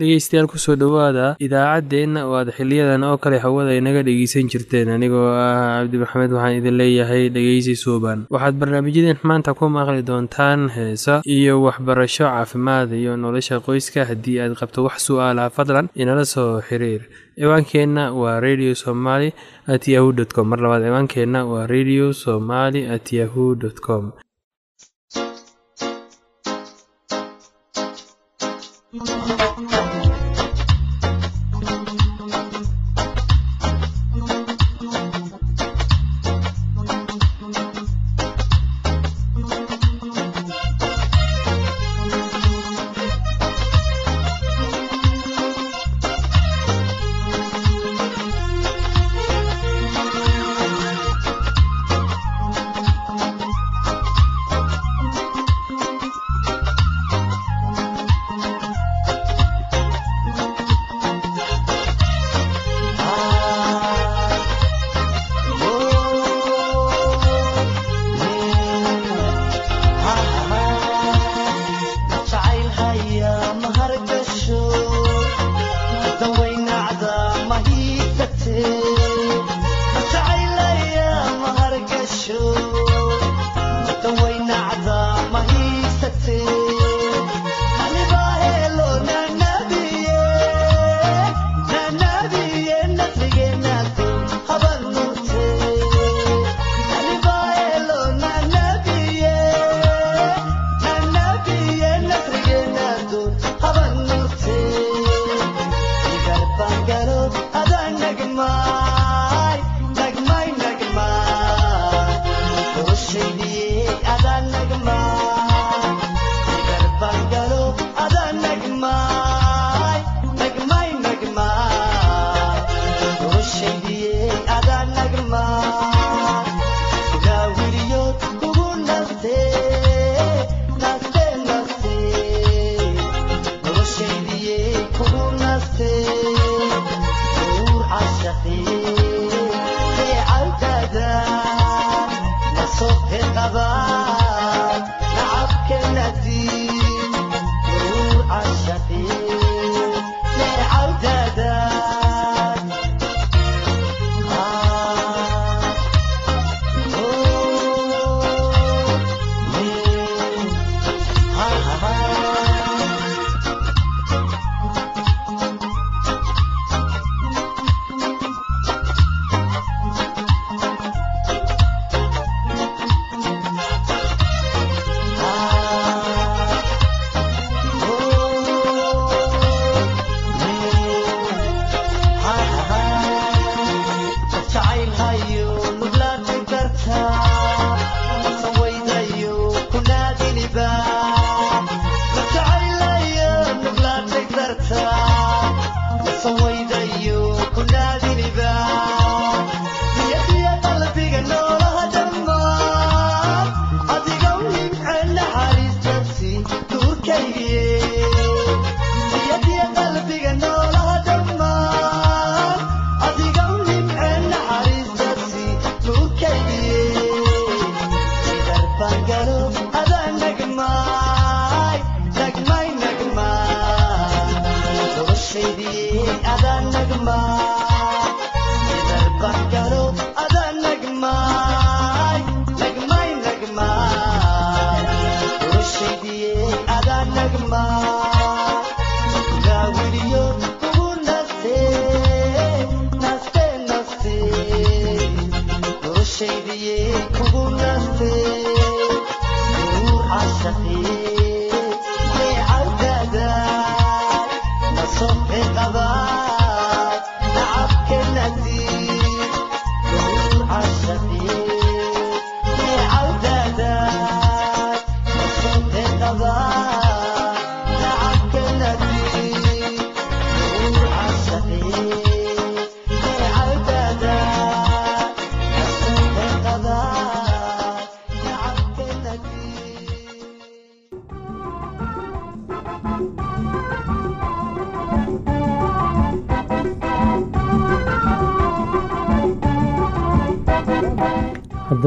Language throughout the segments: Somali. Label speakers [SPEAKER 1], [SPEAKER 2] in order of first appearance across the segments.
[SPEAKER 1] dhegeystayaal ku soo dhowaada idaacaddeenna oo aad xiliyadan oo kale hawada inaga dhegeysan jirteen. Anigoo ah cabdi maxamed waxaan idin leeyahay dhegeysi suuban. Waxaad barnaamijyadeen maanta ku maqli doontaan heesa iyo waxbarasho caafimaad iyo nolosha qoyska haddii aad qabto wax su'aalaha fadlan inala soo xiriir. Ciwaankeenna waa radio somaly at yahu dt com. Mar labaad ciwaankeenna waa radio somaly at yahu dt com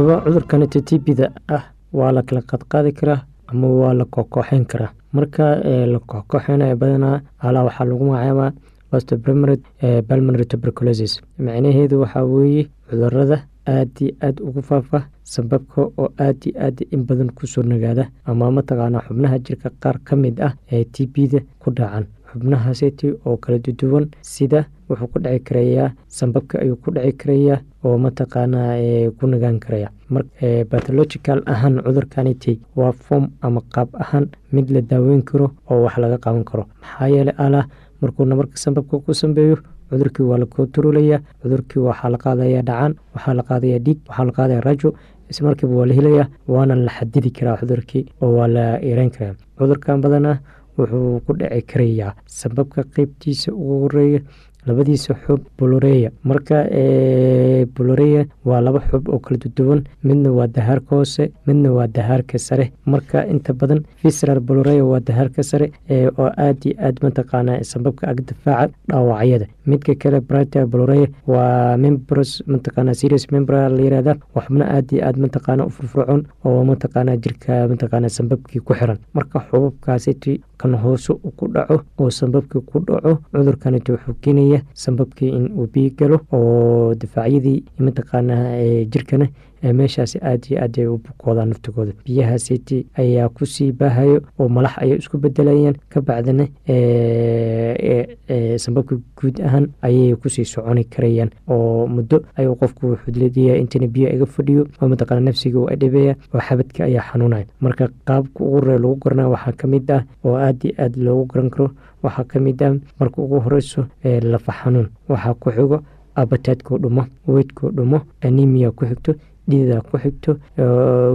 [SPEAKER 2] haddaba cudurkan titibida ah waa la kala qaadqaadi karaa ama waa la kokooxeyn karaa marka la kokooxeynayo badanaa alaa waxaa lagu magacaabaa postprimary balmonary tuberculosis. Macnaheedu waxaa weeye cudurrada aad iyo aad ugu faafa sababka oo aad iyo aad in badan ku soo nagaada ama mataqaanaa xubnaha jirka qaar ka mid ah ee t b-da ku dhacan xubnahaaseti oo kala duduwan sida wuxuu ku dhici karayaa sambabka ayuu ku dhici karayaa oo mataqaanaa ku nagaan karaya bathological ahaan cudurkaniti waa form ama qaab ahaan mid la daaweyn karo oo wax laga qaban karo. Maxaa yeeley alah markuuna marka sambabka ku sambeeyo cudurkii waa la kontarolaya cudurkii waxaa la qaadaya dhacan waxaa la qaadaya dhiig waxaa la qaadaya rajo ismarkiiba waa la helaya waana la xadidi karaa cudurkii oo waa la yareyn karaa. Cudurkan badanaa wuxuu ku dhici karayaa sababka qeybtiisa ugu horreeya labadiisa xub boloreya marka boloreya waa laba xub oo kala duduwan midna waa dahaarka hoose midna waa dahaarka sare. Marka inta badan visral boloreya waa dahaarka sare oo aad iyo aad mataqaana sababka ag difaaca dhaawacyada. Midka kale brita boloreya waa membros mataqaana serious membra la yirahda waa xubno aad iyo aad mataqaana u furfurcoon oo mataqaana jirka mataqaana sambabkii ku xiran. Marka xubabkaasiti kan hoose ku dhaco oo sambabkii ku dhaco cudurkaniti wuxuu keenaya sambabkii in uu biig galo oo difaacyadii mataqaana jirkana meeshaas aad iyo aad ay u bukoodaan naftigooda. Biyahaasiti ayaa ku sii baahayo oo malax ayay isku bedelayaan ka bacdina sambabka guud ahaan ayay ku sii soconi karayaan oo muddo ayuu qofku wuxuu leedayaa intana biyo iga fadhiyo oo mataqaana nafsiga uu adhibeya oo xabadka ayaa xanuunaya. Marka qaabka ugu horey lagu garanaa waxaa ka mid ah oo aad iyo aad loogu garan karo waxaa ka mid ah marka ugu horeyso lafa xanuun waxaa ku xigo abataadkoo dhumo weydkoo dhumo anemia ku xigto dhiidaa ku xigto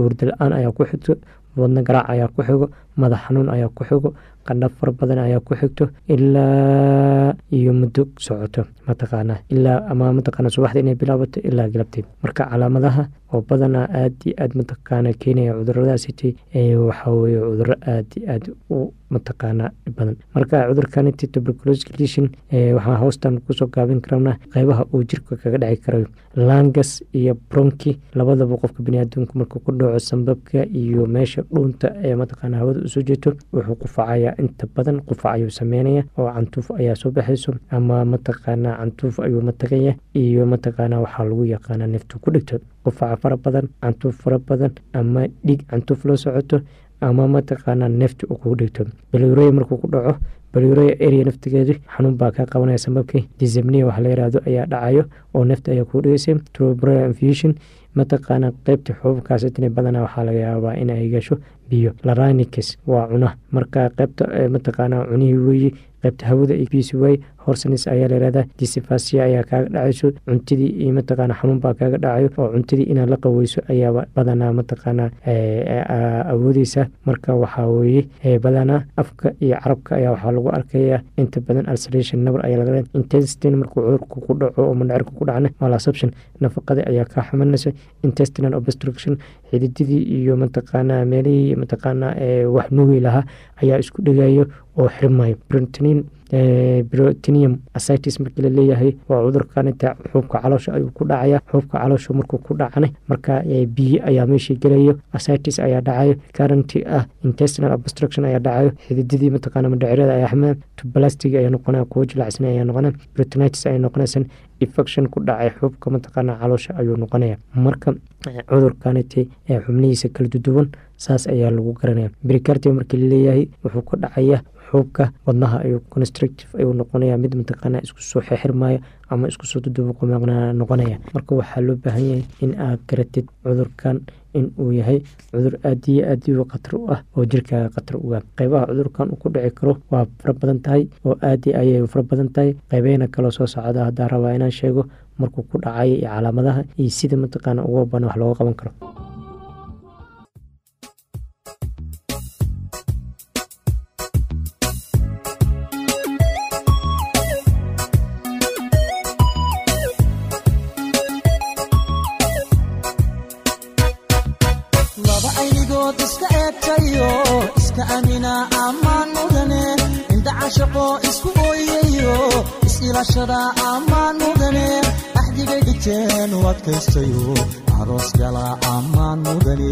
[SPEAKER 2] hurda la'aan ayaa ku xigto wadno garaac ayaa ku xigo madax xanuun ayaa ku xigo qandhab fara badan ayaa ku xigto ilaa iyo muddo socoto mataqaana ilaa ama mataqaana subaxda inay bilaabato ilaa galabteed marka calaamadaha oo badanaa aad iyo aad mataqaana keenaya cuduradaasiti waxaa weye cuduro aad iyo aad u mataqaana badan. Marka cudurkaniti tuberculosis condition waxaa hoostan ku soo gaabin karana qeybaha uu jirka kaga dhici karayo langas iyo bronki labadaba qofka baniaadamku markuu ku dhaco sambabka iyo meesha dhuunta ee mataqaana hawada u soo jeeto wuxuu qufacaya inta badan qufac ayuu sameynaya oo cantuuf ayaa soo baxayso ama mataqaana cantuuf ayuu matagaya iyo mataqaana waxaa lagu yaqaana neftu ku dhigto. Qufaca fara badan cantuuf fara badan ama dhiig cantuuf loo socoto ama mataqaana neefta uu kugu dhigto. Balurey markuu ku dhaco balurey area naftigeedu xanuun baa kaa qabanaya sababkii. Disabnia wax la yiraahdo ayaa dhacayo oo neefta ayaa kugu dhigaysa trobra infusion mataqaana qeybta xububkaasitna badanaa waxaa laga yaabaa in ay gasho biyo. Laranics waa cuna marka qeybta mataqaana cunihii weeye qeybta hawada iyo biisi waay horsanis ayaa layihahdaa disifasiya ayaa kaaga dhacayso cuntadii iyo mataqaana xanuun baa kaaga dhacayo oo cuntadii inaad la qaweyso ayaaba badanaa mataqaana awoodeysa. Marka waxaa weeye badanaa afka iyo carabka ayaa waxaa lagu arkaya inta badan ulceration nabar ayaa laga intestin markuu cudurku ku dhaco oo mandhacirka ku dhacna malasubtion nafaqadii ayaa kaa xumanaysa intestinal obstruction xidididii iyo mataqaana meelihii mataqaana wax nuugi lahaa ayaa isku dhegayo oo xirmayo brotinin brotinium asitis markii la leeyahay waa cudurkanita xuubka caloosha ayuu ku dhacaya xuubka caloosha markuu ku dhacana marka biyo ayaa meeshii gelayo asitis ayaa dhacayo currenty ah intestinal obstruction ayaa dhacayo xidididii mataqaana madhacirada ayaa xamaa tublastig ayaa noqonaya kuwo jilacsan ayaa noqonaya brotinitis ayaa noqonaysan infection ku dhacay xuubka mataqaana caloosha ayuu noqonaya marka cudurkaniti ee xubnihiisa kala duduwan saas ayaa lagu garanaya. Bricartia markii la leeyahay wuxuu ka dhacaya xuubka wadnaha ayuu constrictive ayuu noqonaya mid mataqaana isku soo ama isku soo dudubuq noqonaya. Marka waxaa loo baahan yahay in aad garatid cudurkan in uu yahay cudur aad iyo aad u khatar u ah oo jirkaaga khatar uga qeybaha cudurkan uu ku dhici karo waa fara badan tahay oo aad ayay fara badan tahay. Qeybeyna kaloo soo socda haddaa rabaa inaan sheego markuu ku dhacay iyo calaamadaha iyo sida mataqaana uga bana wax looga qaban karo cashada
[SPEAKER 3] ammaan mudane axdiga gajeen u adkaystayo aroos gala ammaan mudane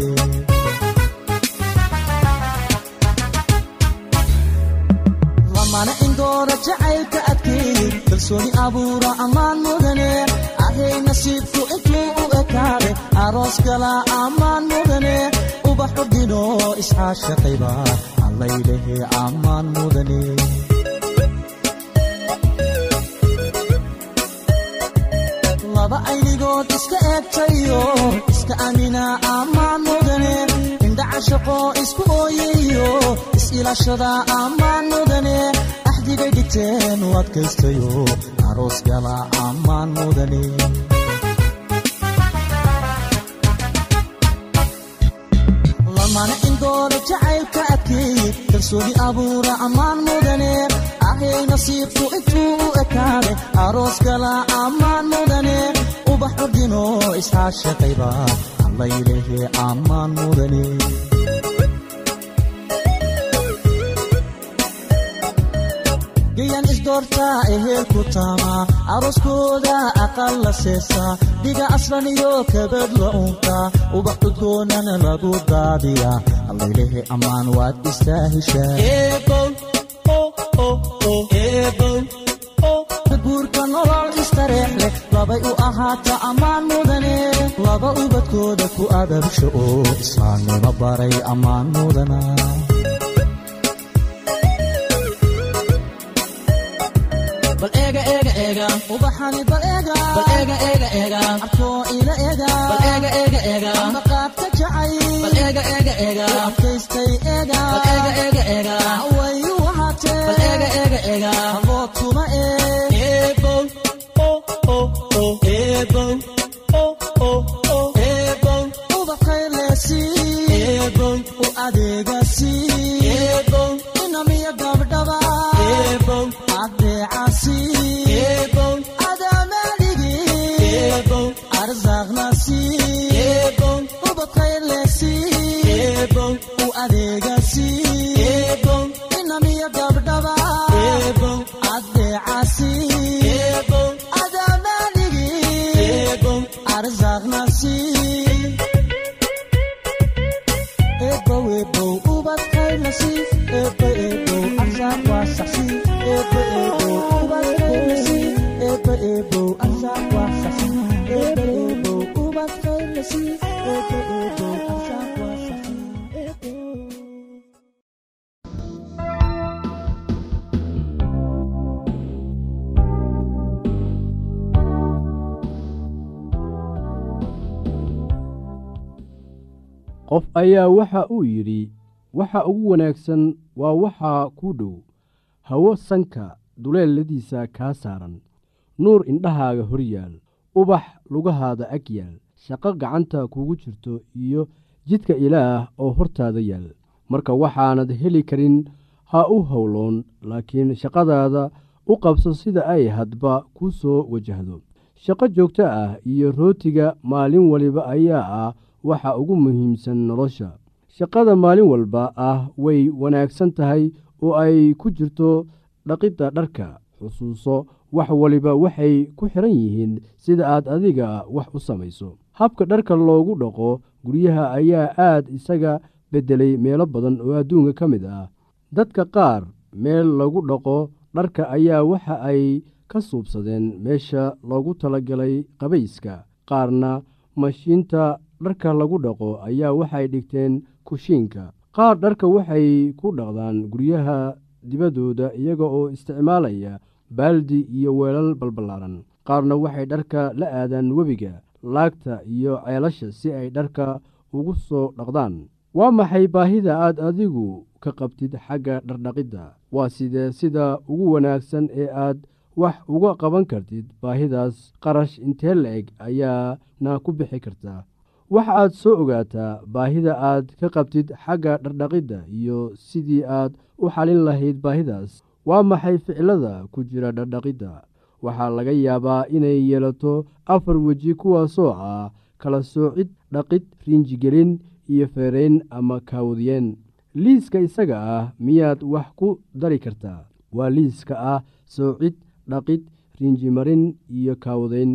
[SPEAKER 3] lamana indoora jacaylka adkaynin kalsooni abuura ammaan mudane ahay nasiibku intuu u ekaade aroos gala ammaan mudane ubaxu dhino iscaashaqayba allaylahee ammaan mudane laba aynigood iska eegtayo iska amina ammaan mudane indhaca shaqo isku ooyayo is-ilaashada ammaan mudane axdigay dhigteen u adkaystayo aroos gala ammaan mudane lamana indooda jacaylka adkeeyey kalsooni abuura ammaan mudane ahay nasiibku intuu u ekaade aroos gala ammaan mudane ubax ordino isxaashaqayba allaylehe ammaan mudane gayan isdoortaa ehelku taamaa arooskooda aqal la seesaa dhiga aslan iyo kabad la unkaa ubax udgoonana lagu daadiyaa allaylehe ammaan waad guurka nolol istareex leh labay u ahaata ammaan mudane laba ubadkooda ku adabsho oo islaamnimo baray ammaan mudana ubaxani bal eega bal eega eega eega arkoo ila eega maqaadka jacay adkaystay eega
[SPEAKER 4] qof ayaa waxa uu yidhi waxa ugu wanaagsan waa waxaa kuu dhow hawo sanka duleeladiisa kaa saaran nuur indhahaaga hor yaal. Ubax lugahaada ag yaal. Shaqo gacanta kugu jirto iyo jidka ilaah oo hortaada yaal. Marka waxaanad heli karin ha u howloon laakiin shaqadaada u qabso sida ay hadba ku soo wajahdo. Shaqo joogto ah iyo rootiga maalin waliba ayaa ah waxa ugu muhiimsan nolosha. Shaqada maalin walba ah way wanaagsan tahay oo ay ku jirto dhaqidda dharka xusuuso wax waliba waxay ku xidhan yihiin sida aad adiga wax u samayso. Habka dharka loogu dhaqo guryaha ayaa aad isaga beddelay meelo badan oo adduunka ka mid ah. Dadka qaar meel lagu dhaqo dharka ayaa waxa ay ka suubsadeen meesha loogu talagalay qabayska qaarna mashiinta dharka lagu dhaqo ayaa waxay dhigteen kushiinka. Qaar dharka waxay ku dhaqdaan guryaha dibaddooda iyaga oo isticmaalaya baaldi iyo weelal balballaaran. Qaarna waxay dharka la aadaan webiga laagta iyo ceelasha si ay dharka ugu soo dhaqdaan. Waa maxay baahida aad adigu ka qabtid xagga dhardhaqidda waa sidee sida ugu wanaagsan ee aad wax uga qaban kartid baahidaas. Qarash intee la-eg ayaana ku bixi kartaa waxa aad soo ogaataa baahida aad ka qabtid xagga dhardhaqidda iyo sidii aad u xalin lahayd baahidaas waa maxay ficilada ku jira dhardhaqidda waxaa laga yaabaa inay yeelato afar weji kuwaasoo ah kala soocid dhaqid riinjigelin iyo feerayn ama kaawdiyeen liiska isaga ah miyaad wax ku dari kartaa? Waa liiska ah soocid dhaqid riinjimarin iyo kaawdayn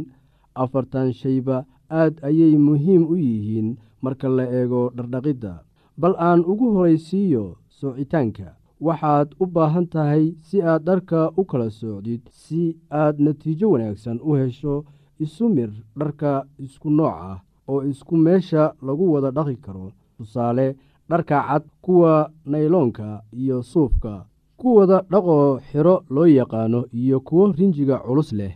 [SPEAKER 4] afartan shayba aad ayay muhiim u yihiin marka la eego dhardhaqidda bal aan ugu horaysiiyo soocitaanka waxaad u baahan tahay si aad dharka u kala soocdid si aad natiijo wanaagsan u hesho isu mir dharka isku nooc ah oo isku meesha lagu wada dhaqi karo. Tusaale dharka cad kuwa nayloonka iyo suufka kuwada dhaqoo xiro loo yaqaano iyo kuwo rinjiga culus leh.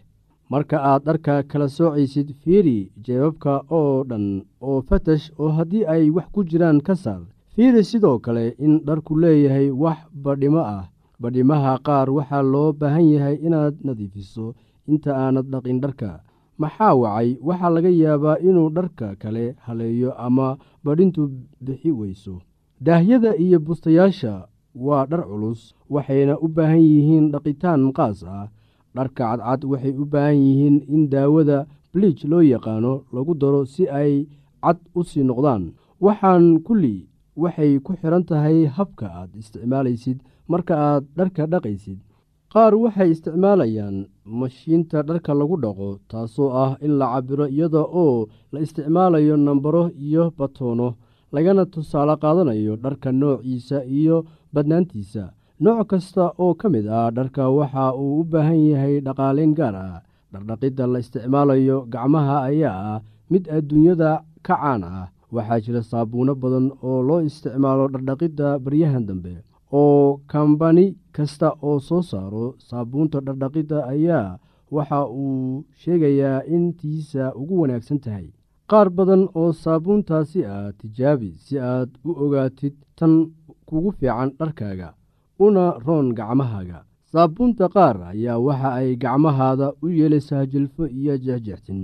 [SPEAKER 4] Marka aad dharka kala soocaysid fiiri jeebabka oo dhan oo fatash oo haddii ay wax ku jiraan ka saar fiiri sidoo kale in dharku leeyahay wax badhimo ah. Badhimaha qaar waxaa loo baahan yahay inaad nadiifiso inta aanad dhaqin dharka. Maxaa wacay? Waxaa laga yaabaa inuu dharka kale haleeyo ama badhintu bixi weyso. Daahyada iyo bustayaasha waa dhar culus waxayna u baahan yihiin dhaqitaan qaas ah. Dharka cadcad waxay u baahan yihiin in daawada bliij loo yaqaano lagu daro si ay cad u sii noqdaan. Waxaan kulli waxay ku xidhan tahay habka aad isticmaalaysid marka aad dharka dhaqaysid. Qaar waxay isticmaalayaan mashiinta dharka lagu dhaqo taasoo ah in la cabiro iyada oo la isticmaalayo nambaro iyo batoono lagana tusaale qaadanayo dharka noociisa iyo badnaantiisa. Nooc kasta oo ka mid ah dharka waxa uu u baahan yahay dhaqaaleyn gaar ah. Dhardhaqidda la isticmaalayo gacmaha ayaa ah mid adduunyada ka caan ah waxaa jira saabuuno badan oo loo isticmaalo dhardhaqidda baryahan dambe. Oo kambani kasta oo soo saaro saabuunta dhardhaqidda ayaa waxa uu sheegayaa in tiisa ugu wanaagsan tahay. Qaar badan oo saabuuntaasi ah tijaabi si aad u ogaatid tan kugu fiican dharkaaga una roon gacmahaaga. Saabuunta qaar ayaa waxa ay gacmahaada u yeelaysaa jilfo iyo jexjextin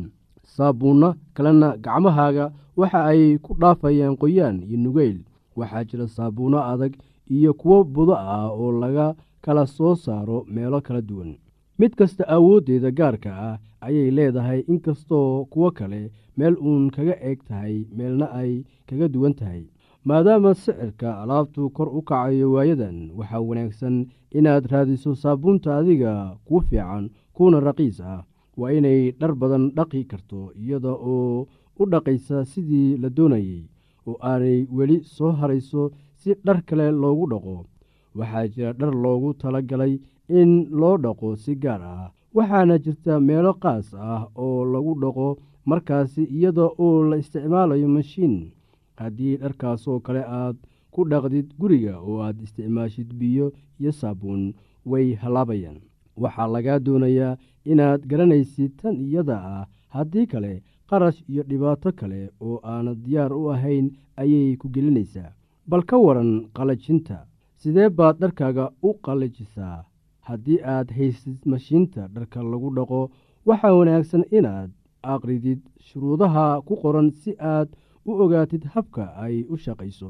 [SPEAKER 4] saabuunno kalena gacmahaaga waxa ay ku dhaafayaan qoyaan iyo nugeyl. Waxaa jira saabuunno adag iyo kuwo budo ah oo laga kala soo saaro meelo kala duwan. Mid kasta awooddeeda gaarka ah ayay leedahay inkastoo kuwo kale meel uun kaga eeg tahay meelna ay kaga duwan tahay. Maadaama sicirka alaabtu kor u kacayo waayadan waxaa wanaagsan inaad raadiso saabuunta adiga kuu fiican kuuna raqiis ah. Waa inay dhar badan dhaqi karto iyada oo u dhaqaysa sidii la doonayey oo aanay weli soo harayso si dhar kale loogu dhaqo. Waxaa jira dhar loogu tala galay in loo dhaqo si gaar ah waxaana jirta meelo qaas ah oo lagu dhaqo markaasi iyada oo la isticmaalayo mashiin. Haddii dharkaasoo kale aad ku dhaqdid guriga oo aad isticmaashid biyo iyo saabuun way hallaabayaan waxaa lagaa doonayaa inaad garanaysid tan iyada ah. Haddii kale qarash iyo dhibaato kale oo aanad diyaar u ahayn ayay ku gelinaysaa. Bal ka waran qalajinta sidee baad dharkaaga u qalajisaa haddii aad haysid mashiinta dharka lagu dhaqo waxaa wanaagsan inaad aqridid shuruudaha ku qoran si aad u ogaatid habka ay u shaqayso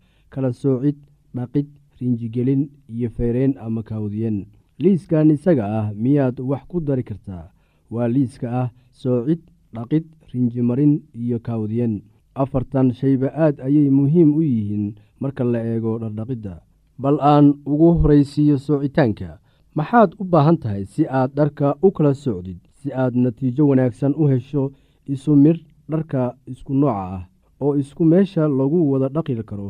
[SPEAKER 4] kala soocid dhaqid rinjigelin iyo feyreen ama kaawdiyen liiskan isaga ah miyaad wax ku dari kartaa? Waa liiska ah soocid dhaqid rinjimarin iyo kaawdiyen afartan shayba aad ayay muhiim u yihiin marka la eego dhardhaqidda. Bal aan ugu horaysiiyo soocitaanka maxaad u baahan tahay si aad dharka u kala socdid si aad natiijo wanaagsan u hesho isu midh dharka isku nooca ah oo isku meesha lagu wada dhaqi karo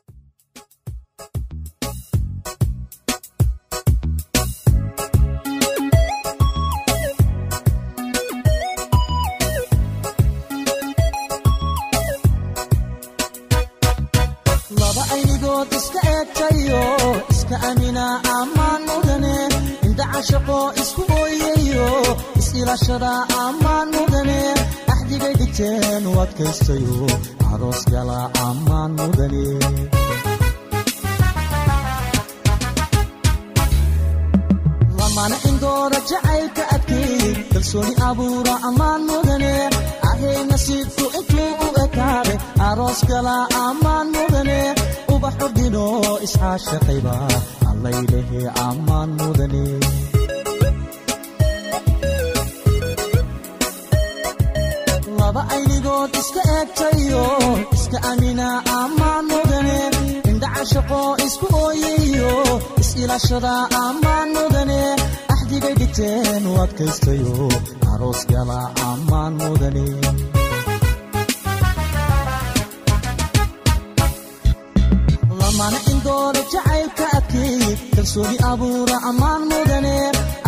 [SPEAKER 3] cashaqo isku ooyayo is-ilashada ammaan mudane axdigay dhigteen u adkaystayo aroos gala ammaan mudane lamana indooda jacaylka adkeey kalsooni abuura ammaan mudane ahay nasiibku intuu u ekaaday aroos gala ammaan mudane ubax ordino isxaashaqayba allaylehe ammaan mudane laba aynigood iska eegtayo iska amina ammaan mudane indhacashaqo isku ooyayo is-ilashada ammaan mudane axdigay dhigteen u adkaystayo aroos gala ammaan mudane lamana indooda jacaylka adkeey kalsooni abuura ammaan mudane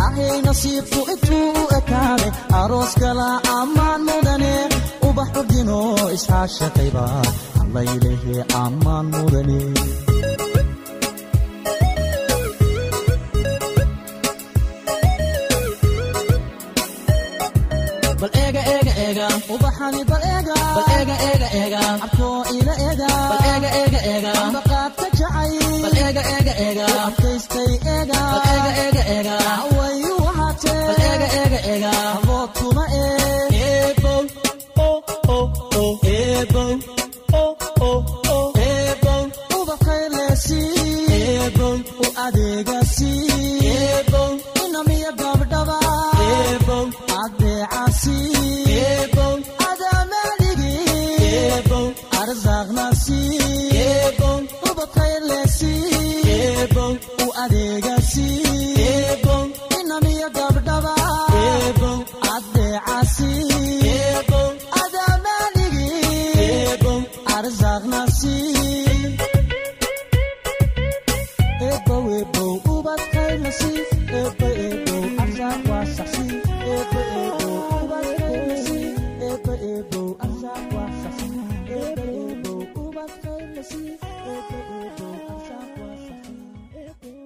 [SPEAKER 3] ahay nasiibku intuu u ekaaday aroos gala ammaan mudane ubax ordino isxaashaqayba allaylehe ammaan mudane. Ubaxani bal eega bal eega eega eega abkoo ila eega bal eega eega eega ambaqaadka jacay bal eega bal eega eega eega wayu wahaatee